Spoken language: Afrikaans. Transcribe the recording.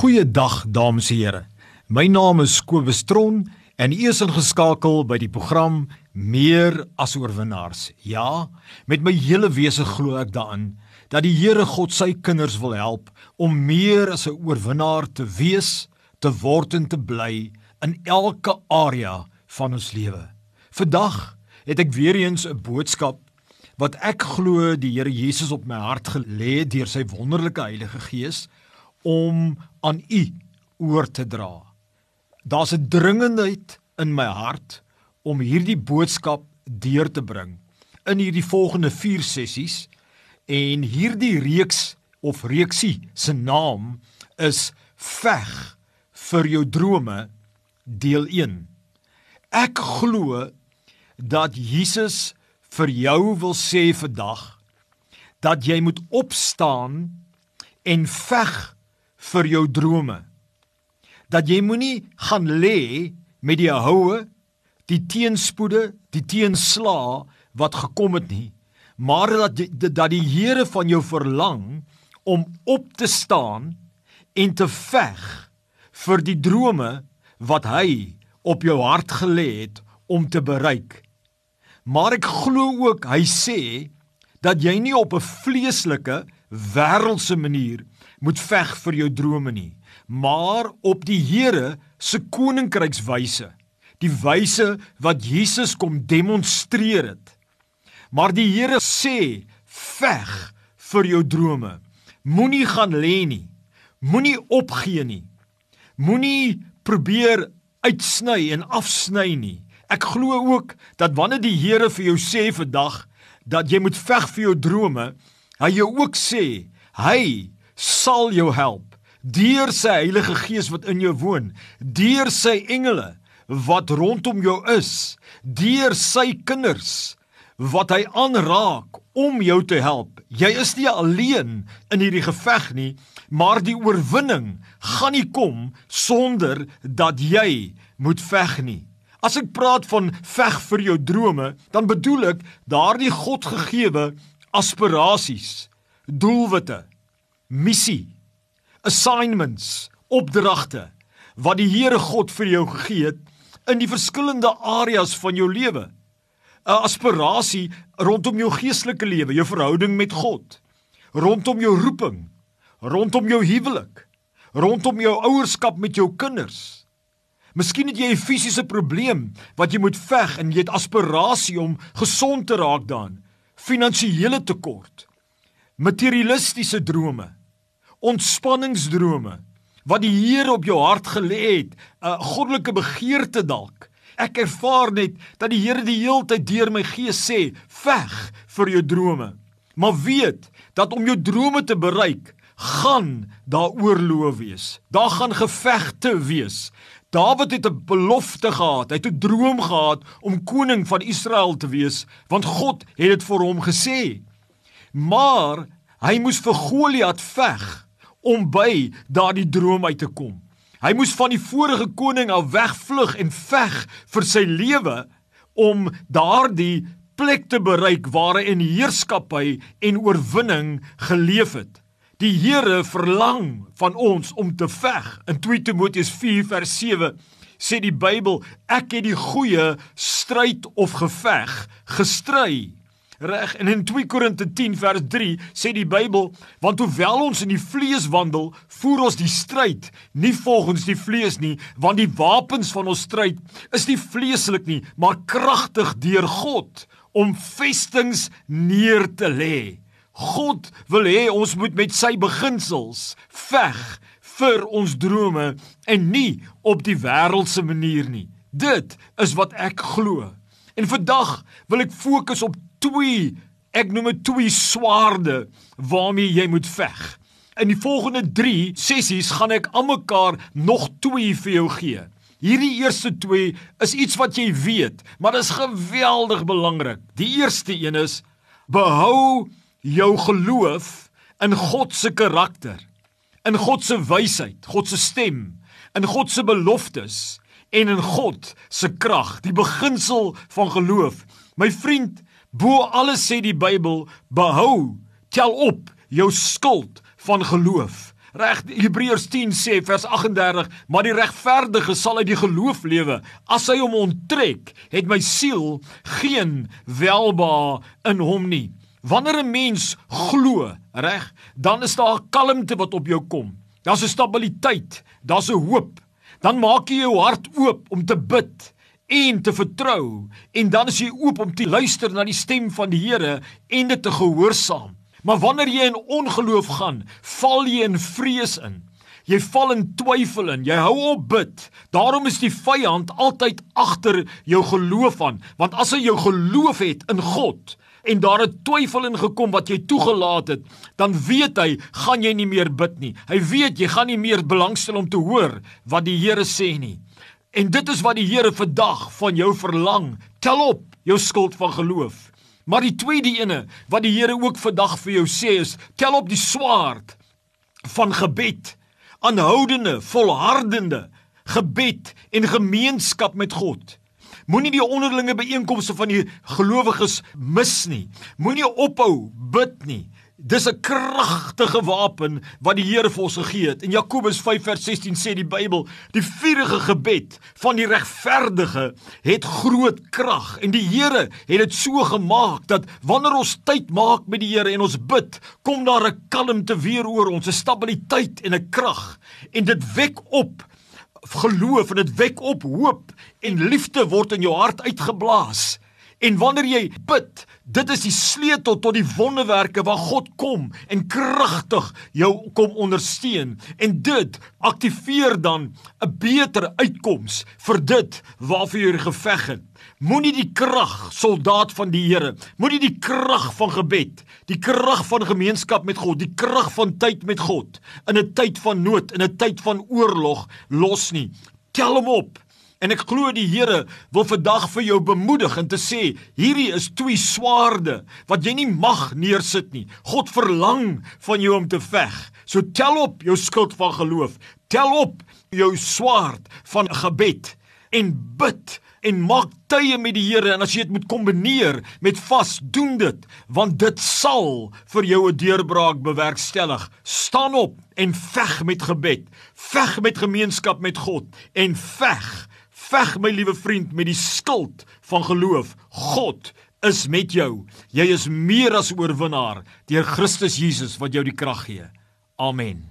Goeiedag dames en here. My naam is Kobus Tron en u is ingeskakel by die program Meer as oorwinnaars. Ja, met my hele wese glo ek daarin dat die Here God sy kinders wil help om meer as 'n oorwinnaar te wees, te word en te bly in elke area van ons lewe. Vandag het ek weer eens 'n boodskap wat ek glo die Here Jesus op my hart gelê het deur sy wonderlike Heilige Gees om aan u oor te dra. Daar's 'n dringendheid in my hart om hierdie boodskap deur te bring in hierdie volgende 4 sessies en hierdie reeks of reeksie se naam is veg vir jou drome deel 1. Ek glo dat Jesus vir jou wil sê vandag dat jy moet opstaan en veg vir jou drome. Dat jy moenie gaan lê met die houe, die teenspoede, die teenslaa wat gekom het nie, maar dat dat die Here van jou verlang om op te staan en te veg vir die drome wat hy op jou hart gelê het om te bereik. Maar ek glo ook hy sê dat jy nie op 'n vleeslike wêreldse manier moet veg vir jou drome nie, maar op die Here se koninkrykswyse, die wyse wat Jesus kom demonstreer het. Maar die Here sê, veg vir jou drome. Moenie gaan lê nie. Moenie opgee nie. Moenie probeer uitsny en afsny nie. Ek glo ook dat wanneer die Here vir jou sê vandag dat jy moet veg vir jou drome, hy jou ook sê, hy sal jou help deur sy Heilige Gees wat in jou woon, deur sy engele wat rondom jou is, deur sy kinders wat hy aanraak om jou te help. Jy is nie alleen in hierdie geveg nie, maar die oorwinning gaan nie kom sonder dat jy moet veg nie. As ek praat van veg vir jou drome, dan bedoel ek daardie Godgegewe aspirasies, doelwitte missie, assignments, opdragte wat die Here God vir jou gegee het in die verskillende areas van jou lewe. 'n Aspirasie rondom jou geestelike lewe, jou verhouding met God, rondom jou roeping, rondom jou huwelik, rondom jou ouerskap met jou kinders. Miskien het jy 'n fisiese probleem wat jy moet veg en jy het aspirasie om gesond te raak dan, finansiële tekort, materialistiese drome, ontspanningsdrome wat die Here op jou hart gelê het, 'n goddelike begeerte dalk. Ek ervaar net dat die Here die hele tyd deur my gees sê, veg vir jou drome. Maar weet dat om jou drome te bereik, gaan daar oorloë wees. Daar gaan gevegte wees. Dawid het 'n belofte gehad. Hy het 'n droom gehad om koning van Israel te wees, want God het dit vir hom gesê. Maar hy moes vir Goliat veg om by daardie droom uit te kom. Hy moes van die vorige koning af wegvlug en veg vir sy lewe om daardie plek te bereik waar hy in heerskappy en oorwinning geleef het. Die Here verlang van ons om te veg. In 2 Timoteus 4 vers 7 sê die Bybel, ek het die goeie stryd of geveg gestry Reg, en in 2 Korinte 10 vers 3 sê die Bybel, want hoewel ons in die vlees wandel, voer ons die stryd nie volgens die vlees nie, want die wapens van ons stryd is nie vleeslik nie, maar kragtig deur God om vestings neer te lê. God wil hê ons moet met sy beginsels veg vir ons drome en nie op die wêreldse manier nie. Dit is wat ek glo. En vandag wil ek fokus op twee, ek noem dit twee swaarde waarmee jy moet veg. In die volgende 3 sessies gaan ek almekaar nog twee vir jou gee. Hierdie eerste twee is iets wat jy weet, maar dit is geweldig belangrik. Die eerste een is behou jou geloof in God se karakter, in God se wysheid, God se stem, in God se beloftes en in God se krag, die beginsel van geloof. My vriend, Bo alles sê die Bybel, behou, tel op jou skuld van geloof. Reg Hebreërs 10 sê vers 38, maar die regverdige sal uit die geloof lewe. As hy hom onttrek, het my siel geen welba in hom nie. Wanneer 'n mens glo, reg, dan is daar 'n kalmte wat op jou kom. Daar's 'n stabiliteit, daar's 'n hoop. Dan maak jy jou hart oop om te bid en te vertrou en dan is jy oop om te luister na die stem van die Here en dit te gehoorsaam. Maar wanneer jy in ongeloof gaan, val jy in vrees in. Jy val in twyfel in. Jy hou op bid. Daarom is die vyand altyd agter jou geloof aan, want as hy jou geloof het in God en daar 'n twyfel in gekom wat jy toegelaat het, dan weet hy, gaan jy nie meer bid nie. Hy weet jy gaan nie meer belangstel om te hoor wat die Here sê nie. En dit is wat die Here vandag van jou verlang. Tel op jou skuld van geloof. Maar die tweede ene wat die Here ook vandag vir jou sê is, tel op die swaard van gebed, aanhoudende, volhardende gebed en gemeenskap met God. Moenie die onderlinge byeenkomste van die gelowiges mis nie. Moenie ophou bid nie. Dis 'n kragtige wapen wat die Here vir ons gegee het. In Jakobus 5:16 sê die Bybel, die vurige gebed van die regverdige het groot krag en die Here het dit so gemaak dat wanneer ons tyd maak met die Here en ons bid, kom daar 'n kalmte weer oor ons, 'n stabiliteit en 'n krag en dit wek op geloof en dit wek op hoop en liefde word in jou hart uitgeblaas. En wanneer jy bid, dit is die sleutel tot die wonderwerke waar God kom en kragtig jou kom ondersteun. En dit aktiveer dan 'n beter uitkoms vir dit waarvoor jy geveg het. Moenie die krag soldaat van die Here, moenie die krag van gebed, die krag van gemeenskap met God, die krag van tyd met God in 'n tyd van nood, in 'n tyd van oorlog los nie. Tel hom op. En ek glo die Here wil vandag vir jou bemoedig en te sê, hierdie is twee swaarde wat jy nie mag neersit nie. God verlang van jou om te veg. So tel op jou skild van geloof. Tel op jou swaard van gebed en bid en maak tye met die Here en as jy dit moet kombineer met vas, doen dit want dit sal vir jou 'n deurbraak bewerkstellig. Staan op en veg met gebed. Veg met gemeenskap met God en veg Veg my liewe vriend met die skild van geloof. God is met jou. Jy is meer as oorwinnaar deur Christus Jesus wat jou die krag gee. Amen.